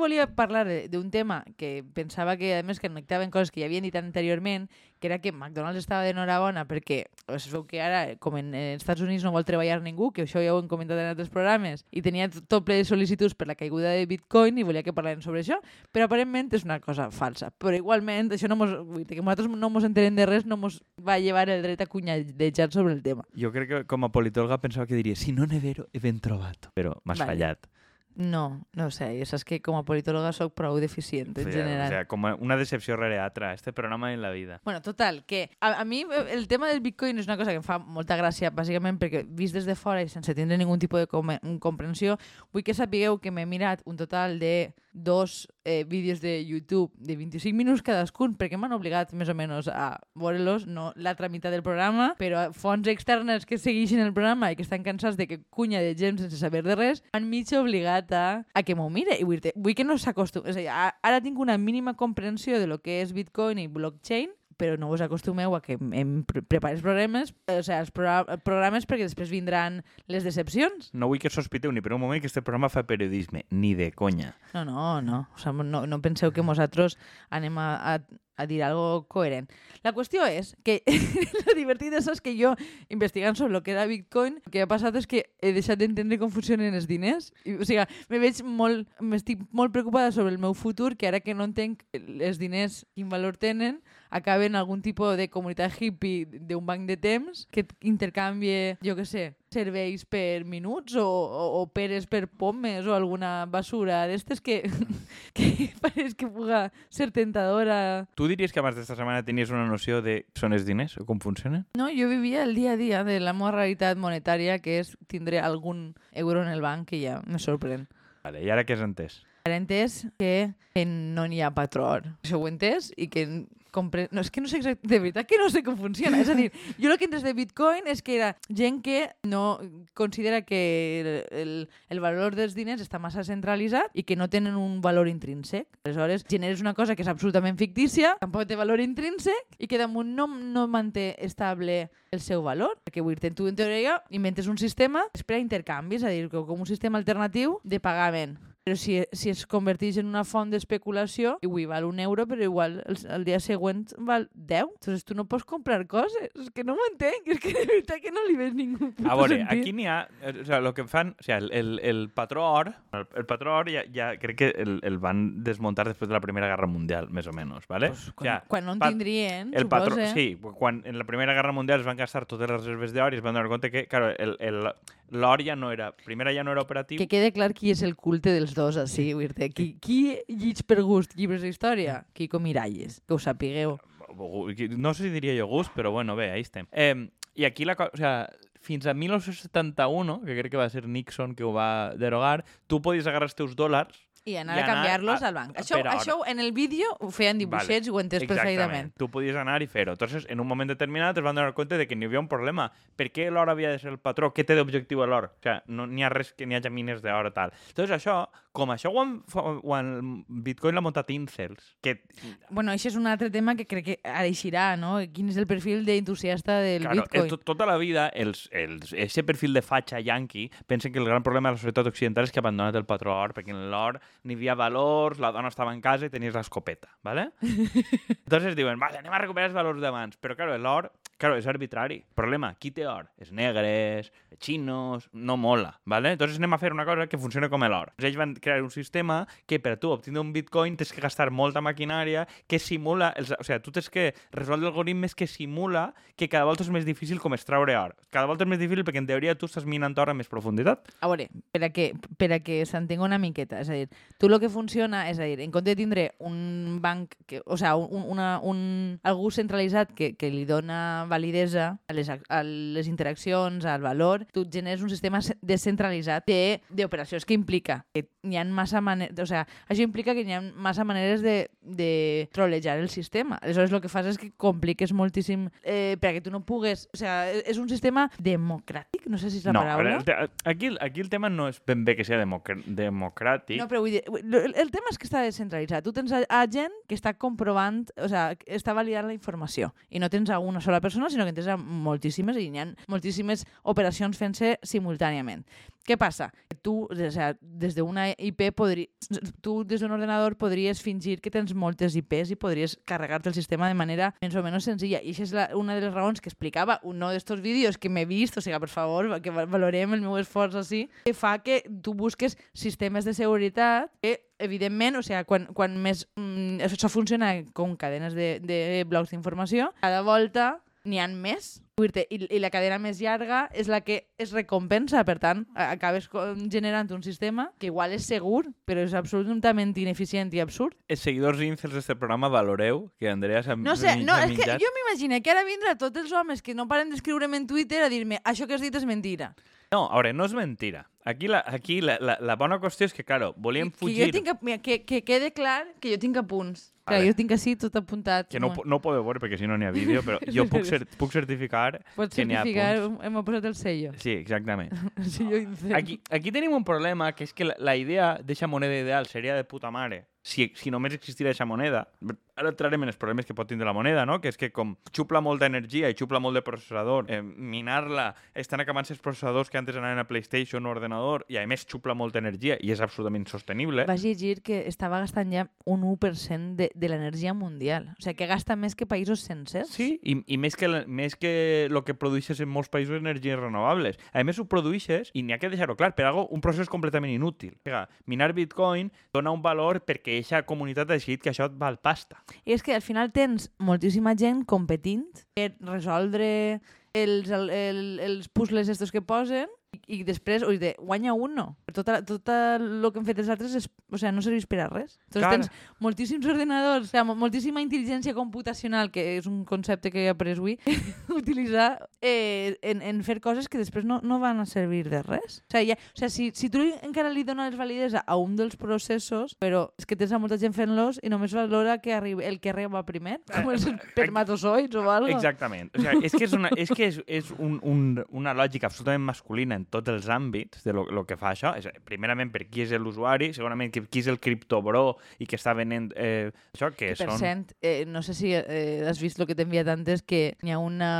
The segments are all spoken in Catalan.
volia parlar de- d'un tema que pensava que, a més, connectaven coses que ja havien dit anteriorment, que era que McDonald's estava d'enhorabona perquè es veu que ara, com en, en Estats Units no vol treballar ningú, que això ja ho hem comentat en altres programes, i tenia tot ple de sol·licituds per la caiguda de Bitcoin i volia que parlem sobre això, però aparentment és una cosa falsa. Però igualment, això no mos, que nosaltres no mos enterem de res, no mos va llevar el dret a cunyadejar sobre el tema. Jo crec que com a politòloga pensava que diria si no n'he vero, he ben trobat. Però m'has Vale. fallat. No, no ho sé, i saps que com a politòloga sóc prou deficient en sea, general. O sea, com una decepció rere altra. Este programa en la vida. Bueno, total, que a, a mi eh, el tema del Bitcoin és una cosa que em fa molta gràcia, bàsicament perquè vist des de fora i sense tindre ningun tipus de com comprensió, vull que sapigueu que m'he mirat un total de dos eh, vídeos de YouTube de 25 minuts cadascun, perquè m'han obligat més o menys a veure-los, no l'altra meitat del programa, però fonts externes que segueixen el programa i que estan cansats de que cunya de gent sense saber de res, han mig obligat a, a que m'ho mire. I vull, dir, vull que no s'acostum... És a dir, ara tinc una mínima comprensió de lo que és Bitcoin i blockchain, però no us acostumeu a que em pre prepares programes, eh, o sigui, els progra programes perquè després vindran les decepcions. No vull que sospiteu ni per un moment que este programa fa periodisme. Ni de conya. No, no, no. O sigui, no, no penseu que nosaltres anem a, a, a dir algo coherent. La qüestió és que lo divertit és que jo, investigant sobre el que era Bitcoin, el que ha passat és que he deixat d'entendre com funcionen els diners. O sigui, me veig molt, m'estic molt preocupada sobre el meu futur, que ara que no entenc els diners valor tenen, acaben algun tipus de comunitat hippie d'un banc de temps que intercanvie, jo que sé, serveis per minuts o, o, o peres per pomes o alguna basura d'estes que, que pareix que puga ser tentadora. Tu diries que abans d'esta setmana tenies una noció de són els diners o com funcionen? No, jo vivia el dia a dia de la meva realitat monetària, que és tindré algun euro en el banc, que ja me sorprèn. Vale, I ara què has entès? Ara he entès que, no n'hi ha patró. Això ho he entès i que compre... No, és que no sé exact... De veritat que no sé com funciona. És a dir, jo el que entès de Bitcoin és que era gent que no considera que el, el, el valor dels diners està massa centralitzat i que no tenen un valor intrínsec. Aleshores, generes una cosa que és absolutament fictícia, tampoc té valor intrínsec i que damunt no, no manté estable el seu valor. Perquè vull dir, tu en teoria inventes un sistema per a intercanvis, és a dir, com un sistema alternatiu de pagament. Però si, si es converteix en una font d'especulació, avui val un euro, però igual el, el dia següent val 10. Entonces tu no pots comprar coses. És que no ho entenc. És que de veritat que no li ves ningú A veure, sentit. aquí n'hi ha... eh, O sea, lo que fan... O sea, el, el, el patró or... El, el patró or ja, ja crec que el, el van desmuntar després de la Primera Guerra Mundial, més o menys, ¿vale? Pues, O quan, sea, quan no en tindrien, el patró, sí, quan en la Primera Guerra Mundial es van gastar totes les reserves d'or i es van donar compte que, claro, el, el, l'or ja no era... Primera ja no era operatiu. Que quede clar qui és el culte dels dos, així, vull dir qui, qui llig per gust llibres d'història? Quico Miralles, que ho sapigueu. No sé si diria jo gust, però bueno, bé, ahí estem. Eh, I aquí la cosa... O sea, fins a 1971, que crec que va ser Nixon que ho va derogar, tu podies agarrar els teus dòlars I anar I a anar canviar-los a- al banc. Això, això en el vídeo ho feien dibuixets i ho entès perfectament. Tu podies anar i fer-ho. Entonces, en un moment determinat es van donar compte de que n'hi havia un problema. Per què l'or havia de ser el patró? Què té d'objectiu l'or? O sigui, no n'hi ha res que n'hi hagi mines d'or o tal. Entonces, això, com això ho han, ho han Bitcoin l'ha muntat Incels, que Bueno, això és un altre tema que crec que eixirà, no? Quin és el perfil d'entusiasta del Claro, Bitcoin? el, to- tota la vida, els, els, ese perfil de fatxa yanqui pensen que el gran problema de la societat occidental és que ha abandonat el patró or, perquè l'or n'hi havia valors, la dona estava en casa i tenies l'escopeta, ¿vale? Entonces diuen, vale, anem a recuperar els valors d'abans. Però, claro, l'or, claro, és arbitrari. Problema, qui té or? Els negres, xinos, no mola, ¿vale? Entonces anem a fer una cosa que funcioni com l'or. Ells van crear un sistema que per tu obtindre un bitcoin tens que gastar molta maquinària que simula, els, o sigui, tu tens que resoldre algoritmes que simula que cada volta és més difícil com extraure or. Cada volta és més difícil perquè en teoria tu estàs minant or a més profunditat. A veure, per a que, per a que s'entenga una miqueta, és a dir, tu el que funciona, és a dir, en compte de tindre un banc, que, o sigui, un, una, un, algú centralitzat que, que li dona validesa a les, a les interaccions, al valor, tu generes un sistema descentralitzat de- d'operacions que implica que n'hi ha massa maneres, o sigui, això implica que n'hi ha massa maneres de, de trolejar el sistema. Aleshores, el que fas és que compliques moltíssim eh, perquè tu no pugues... O sigui, és un sistema democràtic, no sé si és la no, paraula. te- aquí, aquí el tema no és ben bé que sigui democr democràtic. No, però vull dir, el, el tema és que està descentralitzat. Tu tens a, a gent que està comprovant, o sigui, està validant la informació i no tens a una sola persona sinó que interessa moltíssimes i hi ha moltíssimes operacions fent-se simultàniament. Què passa? Tu, o sea, des d'una IP, podri... tu des d'un ordenador podries fingir que tens moltes IPs i podries carregar-te el sistema de manera més o menys senzilla. I això és la, una de les raons que explicava un d'estos vídeos que m'he vist, o sigui, per favor, que valorem el meu esforç així, que fa que tu busques sistemes de seguretat que evidentment, o sigui, quan, quan més... Mm, això funciona com cadenes de, de blocs d'informació, cada volta n'hi han més i, i la cadena més llarga és la que es recompensa, per tant, acabes generant un sistema que igual és segur, però és absolutament ineficient i absurd. Els seguidors incels d'aquest programa valoreu que Andrea s'ha No sé, no, és que jo m'imagino que ara vindrà tots els homes que no paren d'escriure'm en Twitter a dir-me això que has dit és mentira. No, a veure, no és mentira. Aquí la, aquí la, la, la bona qüestió és que, claro, volíem fugir... Que, jo tinc, mira, que, que quede clar que jo tinc apunts. Clar, jo tinc així tot apuntat. Que no, no ho podeu veure perquè si no n'hi ha vídeo, però jo puc, cer puc certificar Pots que n'hi ha punts. hem posat el sello. Sí, exactament. el sello aquí, aquí tenim un problema, que és que la, la idea d'aquesta moneda ideal seria de puta mare si, si només existira aquesta moneda. Ara entrarem en els problemes que pot tindre la moneda, no? que és que com xupla molta energia i xupla molt de processador, eh, minar-la, estan acabant els processadors que antes anaven a PlayStation o ordenador i a més xupla molta energia i és absolutament sostenible. Vaig llegir que estava gastant ja un 1% de, de l'energia mundial. O sigui, que gasta més que països sencers. Sí, i, i més que, més que el que produeixes en molts països energies renovables. A més, ho produeixes i n'hi ha que deixar-ho clar, per algo, un procés completament inútil. Minar Bitcoin dona un valor perquè que eixa comunitat ha decidit que això et val pasta. I és que al final tens moltíssima gent competint per resoldre els, el, el, els puzzles estos que posen i, i després, oi, de, guanya un no. Tot, tot el que han fet els altres és, o sea, no serveix per a res. Entonces tens moltíssims ordenadors, o sea, moltíssima intel·ligència computacional, que és un concepte que he après avui, utilitzar eh, en, en fer coses que després no, no van a servir de res. O sea, ja, o sea, si, si tu encara li dones validesa a un dels processos, però és que tens a molta gent fent-los i només valora que arriba, el que arriba primer, com els espermatozoids o alguna Exactament. O sea, és que és, una, és, que és, és un, un, una lògica absolutament masculina en tots els àmbits de lo, lo que fa això. És, primerament, per qui és l'usuari, segurament qui, és el criptobro i que està venent eh, això, que per són... cent, eh, no sé si eh, has vist el que t'he enviat antes, que hi ha una,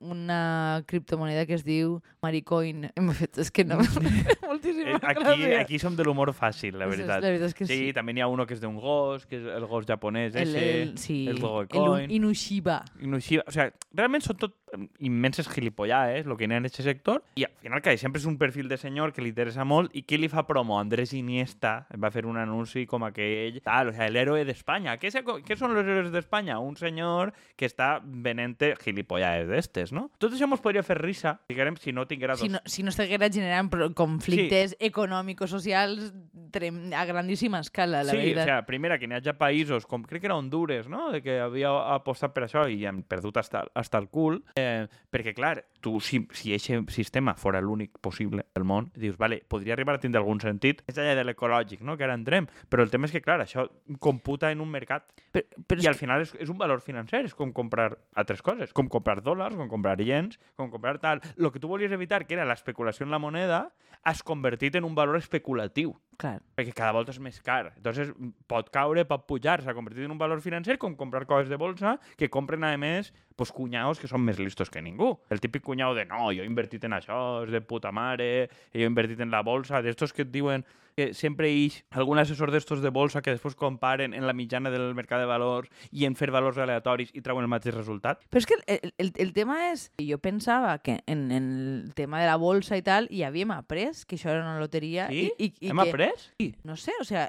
una criptomoneda que es diu Maricoin. Hem fet, és que no... Moltíssima eh, aquí, aquí som de l'humor fàcil, la veritat. La veritat és que sí. sí. també n'hi ha uno que és d'un gos, que és el gos japonès el, ese, el, sí, el Dogecoin. El Inushiba. Inushiba. O sea, realment són tot immenses gilipollades, el que hi ha en aquest sector, i al final que sempre és un perfil de senyor que li interessa molt i qui li fa promo? Andrés Iniesta va fer un anunci com aquell, tal, o sea, el héroe d'Espanya. Què, què són els héroes d'Espanya? Un senyor que està venent gilipollades d'estes, no? Tot això ens podria fer risa, diguem, si no tinguera... Dos... Si no, si no estiguera generant conflictes sí. econòmics socials a grandíssima escala, la sí, veritat. Sí, o sea, primera, que n'hi hagi països, com crec que era Honduras, no?, de que havia apostat per això i han perdut hasta, hasta el cul, eh, perquè, clar, tu, si, si aquest sistema fora l'únic possible del món, dius, vale, podria arribar a tindre algun sentit, és allà de l'ecològic, no?, que ara entrem, però el tema és que, clar, això computa en un mercat però, però i al final és, és un valor financer, és com comprar altres coses, com comprar dòlars, com comprar iens, com comprar tal. El que tu volies evitar, que era l'especulació en la moneda, has convertit en un valor especulatiu. Clar. Perquè cada volta és més car. Entonces, pot caure, pot pujar, s'ha convertit en un valor financer com comprar coses de bolsa que compren, a més, pues, cunyaos que són més listos que ningú. El típic cunyau de no, jo he invertit en això, és de puta mare, jo he invertit en la bolsa, d'estos que et diuen que sempre hi algun assessor d'estos de bolsa que després comparen en la mitjana del mercat de valors i en fer valors aleatoris i treuen el mateix resultat. Però és que el, el, el tema és... Jo pensava que en, en el tema de la bolsa i tal hi havíem après que això era una loteria. Sí? I, i, i Hem que, après? Sí. No sé, o sea,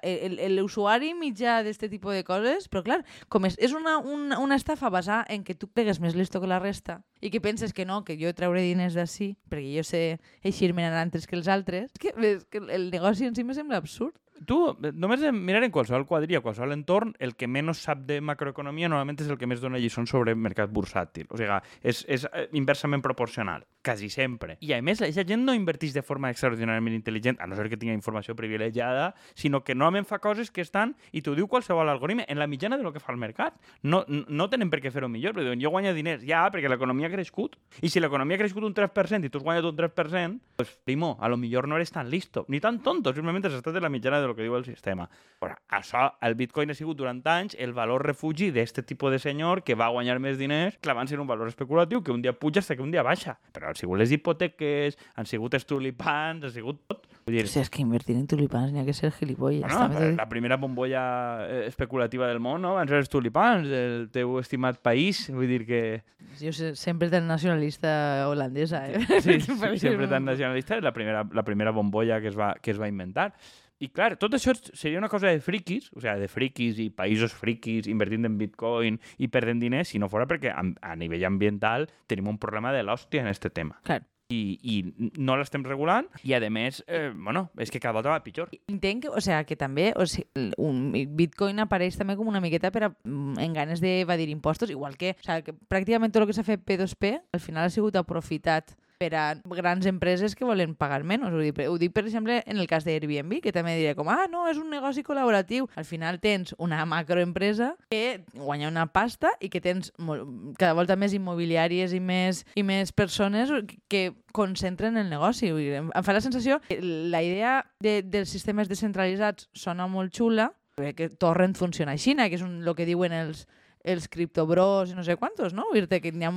l'usuari mitjà d'aquest tipus de coses, però clar, com és, és una, una, una estafa basada en que tu pegues més listo que la resta i que penses que no, que jo trauré diners d'ací perquè jo sé eixir-me antes que els altres, és que, és que el negoci en si me sembla absurd. Tu, només de mirar en qualsevol quadrilla, qualsevol entorn, el que menys sap de macroeconomia normalment és el que més dona lliçons sobre mercat bursàtil. O sigui, és, és inversament proporcional, quasi sempre. I a més, la gent no inverteix de forma extraordinàriament intel·ligent, a no ser que tingui informació privilegiada, sinó que normalment fa coses que estan, i t'ho diu qualsevol algoritme, en la mitjana de lo que fa el mercat. No, no tenen per què fer-ho millor, però diuen, jo guanyo diners, ja, perquè l'economia ha crescut. I si l'economia ha crescut un 3% i tu has guanyat un 3%, pues, primo, a lo millor no eres tan listo, ni tan tonto, simplement has estat en la mitjana de del que diu el sistema. Però això, el bitcoin ha sigut durant anys el valor refugi d'aquest tipus de senyor que va guanyar més diners clavant-se en un valor especulatiu que un dia puja fins que un dia baixa. Però han sigut les hipoteques, han sigut els tulipans, ha sigut tot. Vull dir, O sigui, és que invertir en tulipans n'hi ha que ser gilipolles. Bueno, també la primera bombolla eh, especulativa del món no? van ser els tulipans del teu estimat país. Vull dir que Jo sé, sempre tan nacionalista holandesa, eh? sí, sí, Per sempre tan nacionalista és la primera, la primera bombolla que es, va, que es va inventar. I clar, tot això seria una cosa de friquis, o sigui, de friquis i països friquis invertint en bitcoin i perdent diners, si no fora perquè a, a nivell ambiental tenim un problema de l'hòstia en aquest tema. Clar. I, i no l'estem regulant i, a més, eh, bueno, és que cada volta va pitjor. Entenc, o sea, que també o sigui, un Bitcoin apareix també com una miqueta per a, mm, en ganes d'evadir impostos, igual que, o sea, que pràcticament tot el que s'ha fet P2P al final ha sigut aprofitat per a grans empreses que volen pagar menys. Ho dic, ho dic, per exemple, en el cas d'Airbnb, que també diré com, ah, no, és un negoci col·laboratiu. Al final tens una macroempresa que guanya una pasta i que tens cada volta més immobiliàries i més, i més persones que concentren el negoci. Em fa la sensació que la idea de, dels sistemes descentralitzats sona molt xula, perquè Torrent funciona així, que és un, el que diuen els, els criptobros i no sé quantos, no? Vull dir que, n'hi ha,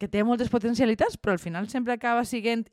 que té moltes potencialitats, però al final sempre acaba sent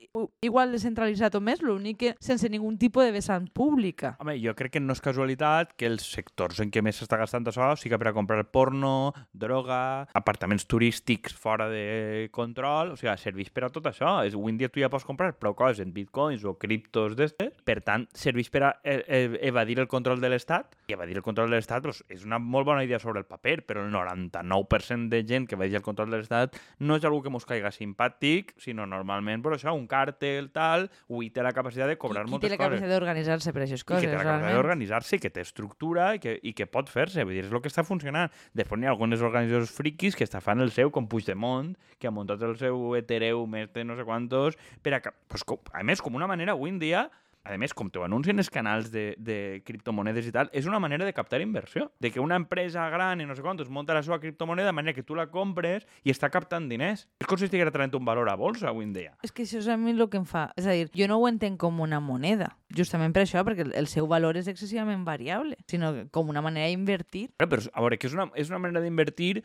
igual descentralitzat o més, l'únic que sense ningun tipus de vessant pública. Home, jo crec que no és casualitat que els sectors en què més s'està gastant això sigui per a comprar porno, droga, apartaments turístics fora de control, o sigui, serveix per a tot això. És, avui en dia tu ja pots comprar prou coses en bitcoins o criptos d'estes, per tant, serveix per a eh, eh, evadir el control de l'Estat, i evadir el control de l'Estat doncs, és una molt bona idea sobre el paper, però el 99% de gent que evadir el control de l'Estat no és algú que mos caiga simpàtic, sinó normalment, per això, un càrtel, tal, avui té la capacitat de cobrar qui, qui moltes té la coses capacitat d'organitzar-se per aquestes i coses, que té la capacitat d'organitzar-se, que té estructura i que, i que pot fer-se. Vull dir, és el que està funcionant. Després n'hi ha algunes organitzacions friquis que està fan el seu, com Puigdemont, que ha muntat el seu Ethereum més de no sé quantos, per a, pues, com, a més, com una manera avui en dia a més, com t'ho anuncien els canals de, de criptomonedes i tal, és una manera de captar inversió. De que una empresa gran i no sé quantos munta la seva criptomoneda de manera que tu la compres i està captant diners. És com si estigués traient un valor a bolsa avui en dia. És que això és a mi el que em fa... És a dir, jo no ho entenc com una moneda, justament per això, perquè el- el seu valor és excessivament variable, sinó com una manera d'invertir. Però, però, a veure, que és una, és una manera d'invertir,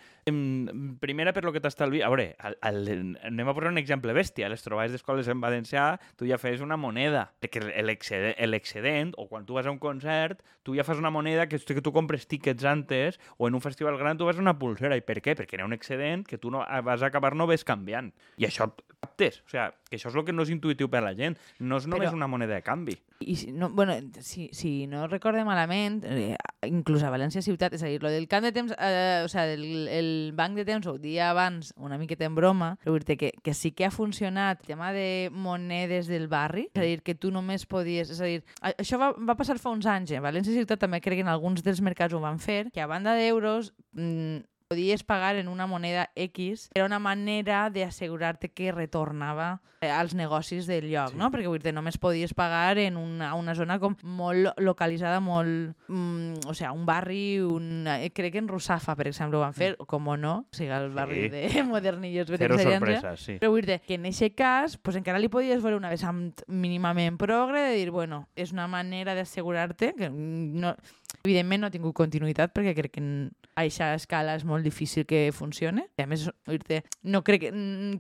primera per lo que t'estalvi... A veure, el, el, anem a posar un exemple bèstia. Les trobades d'escoles en valencià, tu ja fes una moneda. Perquè l'excedent, l'excedent, o quan tu vas a un concert, tu ja fas una moneda que, que tu compres tickets antes, o en un festival gran tu vas a una pulsera. I per què? Perquè ha un excedent que tu no, vas acabar no ves canviant. I això captes. O sigui, que això és el que no és intuïtiu per a la gent. No és només Però- una moneda de canvi. I si no, bueno, si, si no recorde malament, eh, inclús a València ciutat, és a dir, lo del camp de temps, eh, o sigui, el, el banc de temps ho dia abans una miqueta en broma, però dir que, que sí que ha funcionat el tema de monedes del barri, és a dir, que tu només podies... És a dir, això va, va passar fa uns anys, eh? València ciutat també crec que en alguns dels mercats ho van fer, que a banda d'euros mm, podies pagar en una moneda X, era una manera d'assegurar-te que retornava eh, als negocis del lloc, Sí. no? Perquè vull dir, només podies pagar en una, una zona com molt lo- localitzada, molt... Mm, o sigui, un barri, un, eh, crec que en Russafa, per exemple, ho van fer, com o no, o sigui, el barri Sí. de Modernillos Zero sorpreses, sí. però vull dir que en aquest cas pues, encara li podies veure una vessant mínimament progre de dir, bueno, és una manera d'assegurar-te que no, evidentment no ha tingut continuïtat perquè crec que a aquesta escala és molt difícil que funcione. A més, no crec que,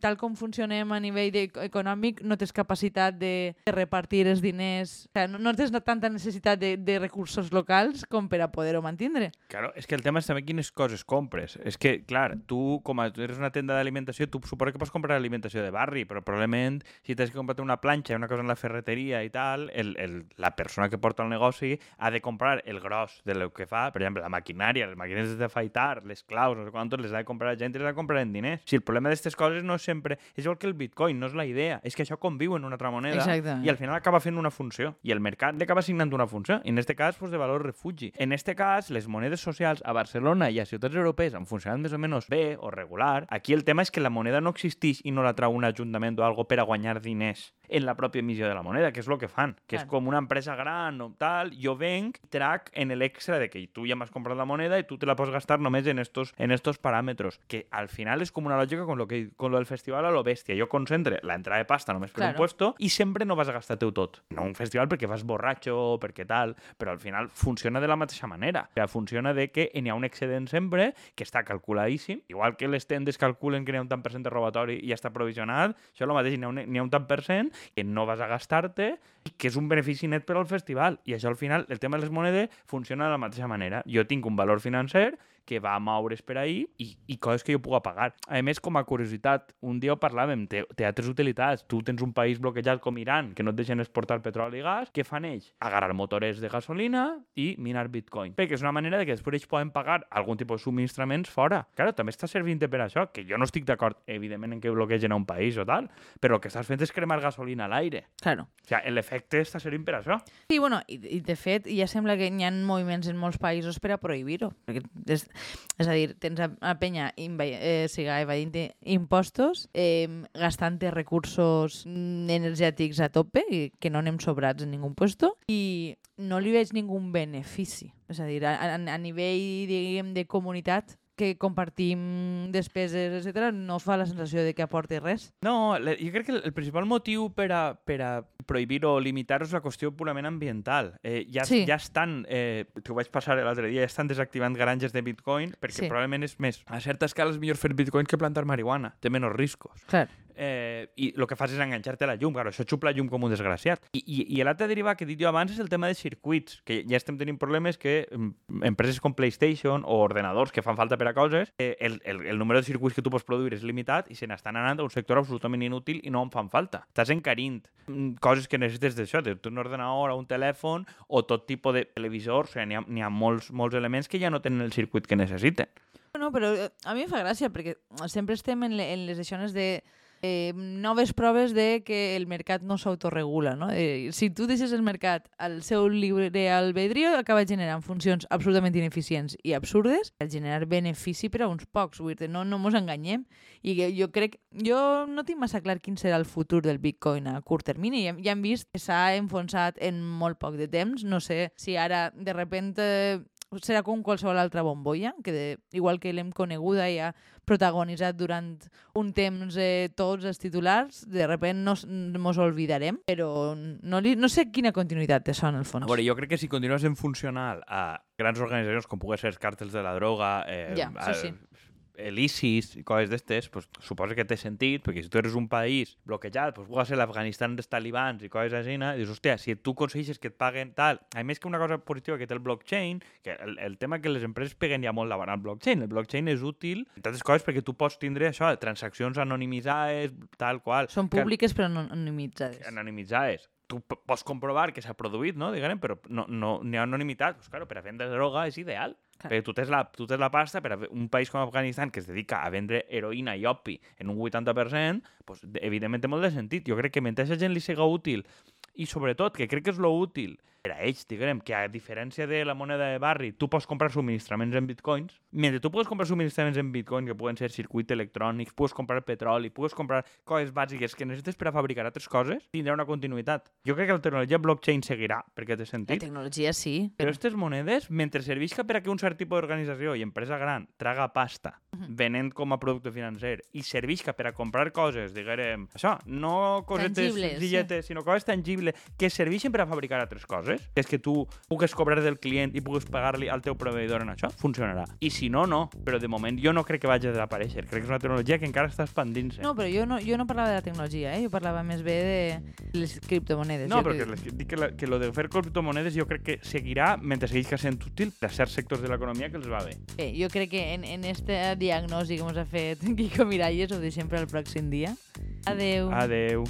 tal com funcionem a nivell econòmic, no tens capacitat de, repartir els diners, o sigui, no, no tens tanta necessitat de, de recursos locals com per a poder-ho mantindre. Claro, és que el tema és també quines coses compres. És que, clar, tu, com a, tu eres una tenda d'alimentació, tu suposo que pots comprar alimentació de barri, però probablement si t'has comprar una planxa i una cosa en la ferreteria i tal, el, el, la persona que porta el negoci ha de comprar el gros de lo que fa, per exemple, la maquinària, les màquines d'afaitar, les claus, no sé quantos, les ha de comprar la gent i les ha de comprar en diners. Si el problema d'aquestes coses no és sempre... És igual que el bitcoin, no és la idea, és que això conviu en una altra moneda Exactament. i al final acaba fent una funció. I el mercat li acaba assignant una funció. I en este cas, pues, de valor refugi. En este cas, les monedes socials a Barcelona i a ciutats europees han funcionat més o menys bé o regular. Aquí el tema és que la moneda no existeix i no la trau un ajuntament o algo per a guanyar diners. en la pròpia emissió de la moneda, que és el que fan, que és Clar. com una empresa gran o tal, jo venc, trac en l'extra de que tu ja m'has comprat la moneda i tu te la pots gastar només en estos, en estos paràmetres, que al final és com una lògica con lo, que, con lo del festival a lo bèstia. Jo concentre la entrada de pasta només per Claro. un puesto i sempre no vas a gastar-te-ho tot. No un festival perquè vas borratxo, perquè tal, però al final funciona de la mateixa manera. O sigui, funciona de que n'hi ha un excedent sempre que està calculadíssim, igual que les tendes calculen que n'hi ha un tant per cent de robatori i ja està provisionat, això és el mateix, n'hi ha, un, ha un tant per cent que no vas a gastar-te i que és un benefici net per al festival. I això al final, el tema de les monedes funciona de la mateixa manera. Jo tinc un valor financer que va a moure's per ahir i, i coses que jo puc pagar. A més, com a curiositat, un dia ho parlàvem, té altres utilitats. Tu tens un país bloquejat com Iran, que no et deixen exportar petroli i gas, què fan ells? Agarrar motores de gasolina i minar bitcoin. Perquè és una manera de que després ells poden pagar algun tipus de subministraments fora. Claro, també està servint per això, que jo no estic d'acord, evidentment, en que bloquegen a un país o tal, però el que estàs fent és cremar gasolina a l'aire. Claro. O sigui, l'efecte està servint per això. Sí, bueno, i, i de fet ja sembla que hi ha moviments en molts països per a prohibir-ho. Perquè És, és a dir, tens a, a penya eh, siga evadint impostos, eh, gastant recursos energètics a tope, i que no anem sobrats en ningú puesto, i no li veig ningú benefici. És a dir, a, a, a nivell, diguem, de comunitat, que compartim despeses, etc, no fa la sensació de que aporti res. No, jo crec que el, el principal motiu per a, per a prohibir o limitar és la qüestió purament ambiental. Eh, ja, Sí. ja estan, eh, t'ho vaig passar l'altre dia, ja estan desactivant granges de bitcoin perquè Sí. probablement és més, a certa escala és millor fer bitcoin que plantar marihuana, té menys riscos. Clar. Eh, I el que fas és enganxar-te a la llum, claro, això xup la llum com un desgraciat. I, i, i l'altre derivat que he dit jo abans és el tema de circuits, que ja estem tenint problemes que mm, empreses com PlayStation o ordenadors que fan falta per a coses, eh, el, el, el número de circuits que tu pots produir és limitat i se n'estan anant a un sector absolutament inútil i no en fan falta. Estàs encarint mm, coses que necessites d'això, de un ordenador o un telèfon o tot tipus de televisor, o sigui, n'hi ha, ha molts, molts elements que ja no tenen el circuit que necessiten. No, però eh, a mi em fa gràcia perquè sempre estem en, le, en les aixones de eh, noves proves de que el mercat no s'autoregula. No? Eh, si tu deixes el mercat al seu lliure albedrío, acaba generant funcions absolutament ineficients i absurdes per generar benefici per a uns pocs. Vull dir, no, no enganyem. I jo crec... Jo no tinc massa clar quin serà el futur del Bitcoin a curt termini. Ja, ja hem vist que s'ha enfonsat en molt poc de temps. No sé si ara, de repente, serà com qualsevol altra bombolla, que de, igual que l'hem coneguda i ha protagonitzat durant un temps eh, tots els titulars, de repente nos, mos olvidarem, però no, li, no sé quina continuïtat té això en el fons. A veure, jo crec que si continues en funcional a grans organitzacions com pugui ser els càrtels de la droga, eh, Ja, això sí. l'ISIS i coses d'estes, pues, suposa que té sentit, perquè si tu eres un país bloquejat, pues, pugui ser l'Afganistan dels talibans i coses així, i dius, hòstia, si tu aconsegueixes que et paguen tal... A més que una cosa positiva que té el blockchain, que el, el tema que les empreses peguen ja molt davant el blockchain. El blockchain és útil, entre altres coses, perquè tu pots tindre això, transaccions anonimitzades, tal qual. Són que- públiques però no anonimitzades. anonimitzades. Tu pots comprovar que s'ha produït, no? Diguem, però no, no, n'hi ha anonimitat. Pues, claro, per a vendre droga és ideal. Clar. Perquè tu tens, la, tu tens la pasta per a un país com Afganistan que es dedica a vendre heroïna i opi en un 80%, pues, de- evidentment té molt de sentit. Jo crec que mentre a gent li siga útil i sobretot, que crec que és lo útil per a ells, diguem, que a diferència de la moneda de barri, tu pots comprar subministraments en bitcoins, mentre tu pots comprar subministraments en bitcoin, que poden ser circuits electrònics, pots comprar petroli, pots comprar coses bàsiques que necessites per a fabricar altres coses, tindrà una continuïtat. Jo crec que la tecnologia blockchain seguirà, perquè té La sentit. tecnologia sí, Però aquestes monedes, mentre servisca per a que un cert tipus d'organització i empresa gran traga pasta venent com a producte financer i servisca per a comprar coses, diguem, això, no cosetes Tangibles, senzilletes, sinó coses tangibles que serveixen per a fabricar altres coses, que és que tu pugues cobrar del client i pugues pagar-li al teu proveïdor en això, funcionarà. I si no, no. Però de moment jo no crec que vagi a desaparèixer. Crec que és una tecnologia que encara està expandint-se. No, però jo no, jo no parlava de la tecnologia, eh? jo parlava més bé de les criptomonedes. No, però que- les- dic que, la, que lo de fer criptomonedes jo crec que seguirà mentre segueix sent útil a certs sectors de l'economia que els va bé. Eh, jo crec que en, en esta diagnosi que ens ha fet Quico Miralles ho deixem per al pròxim dia. Adeu. Adeu.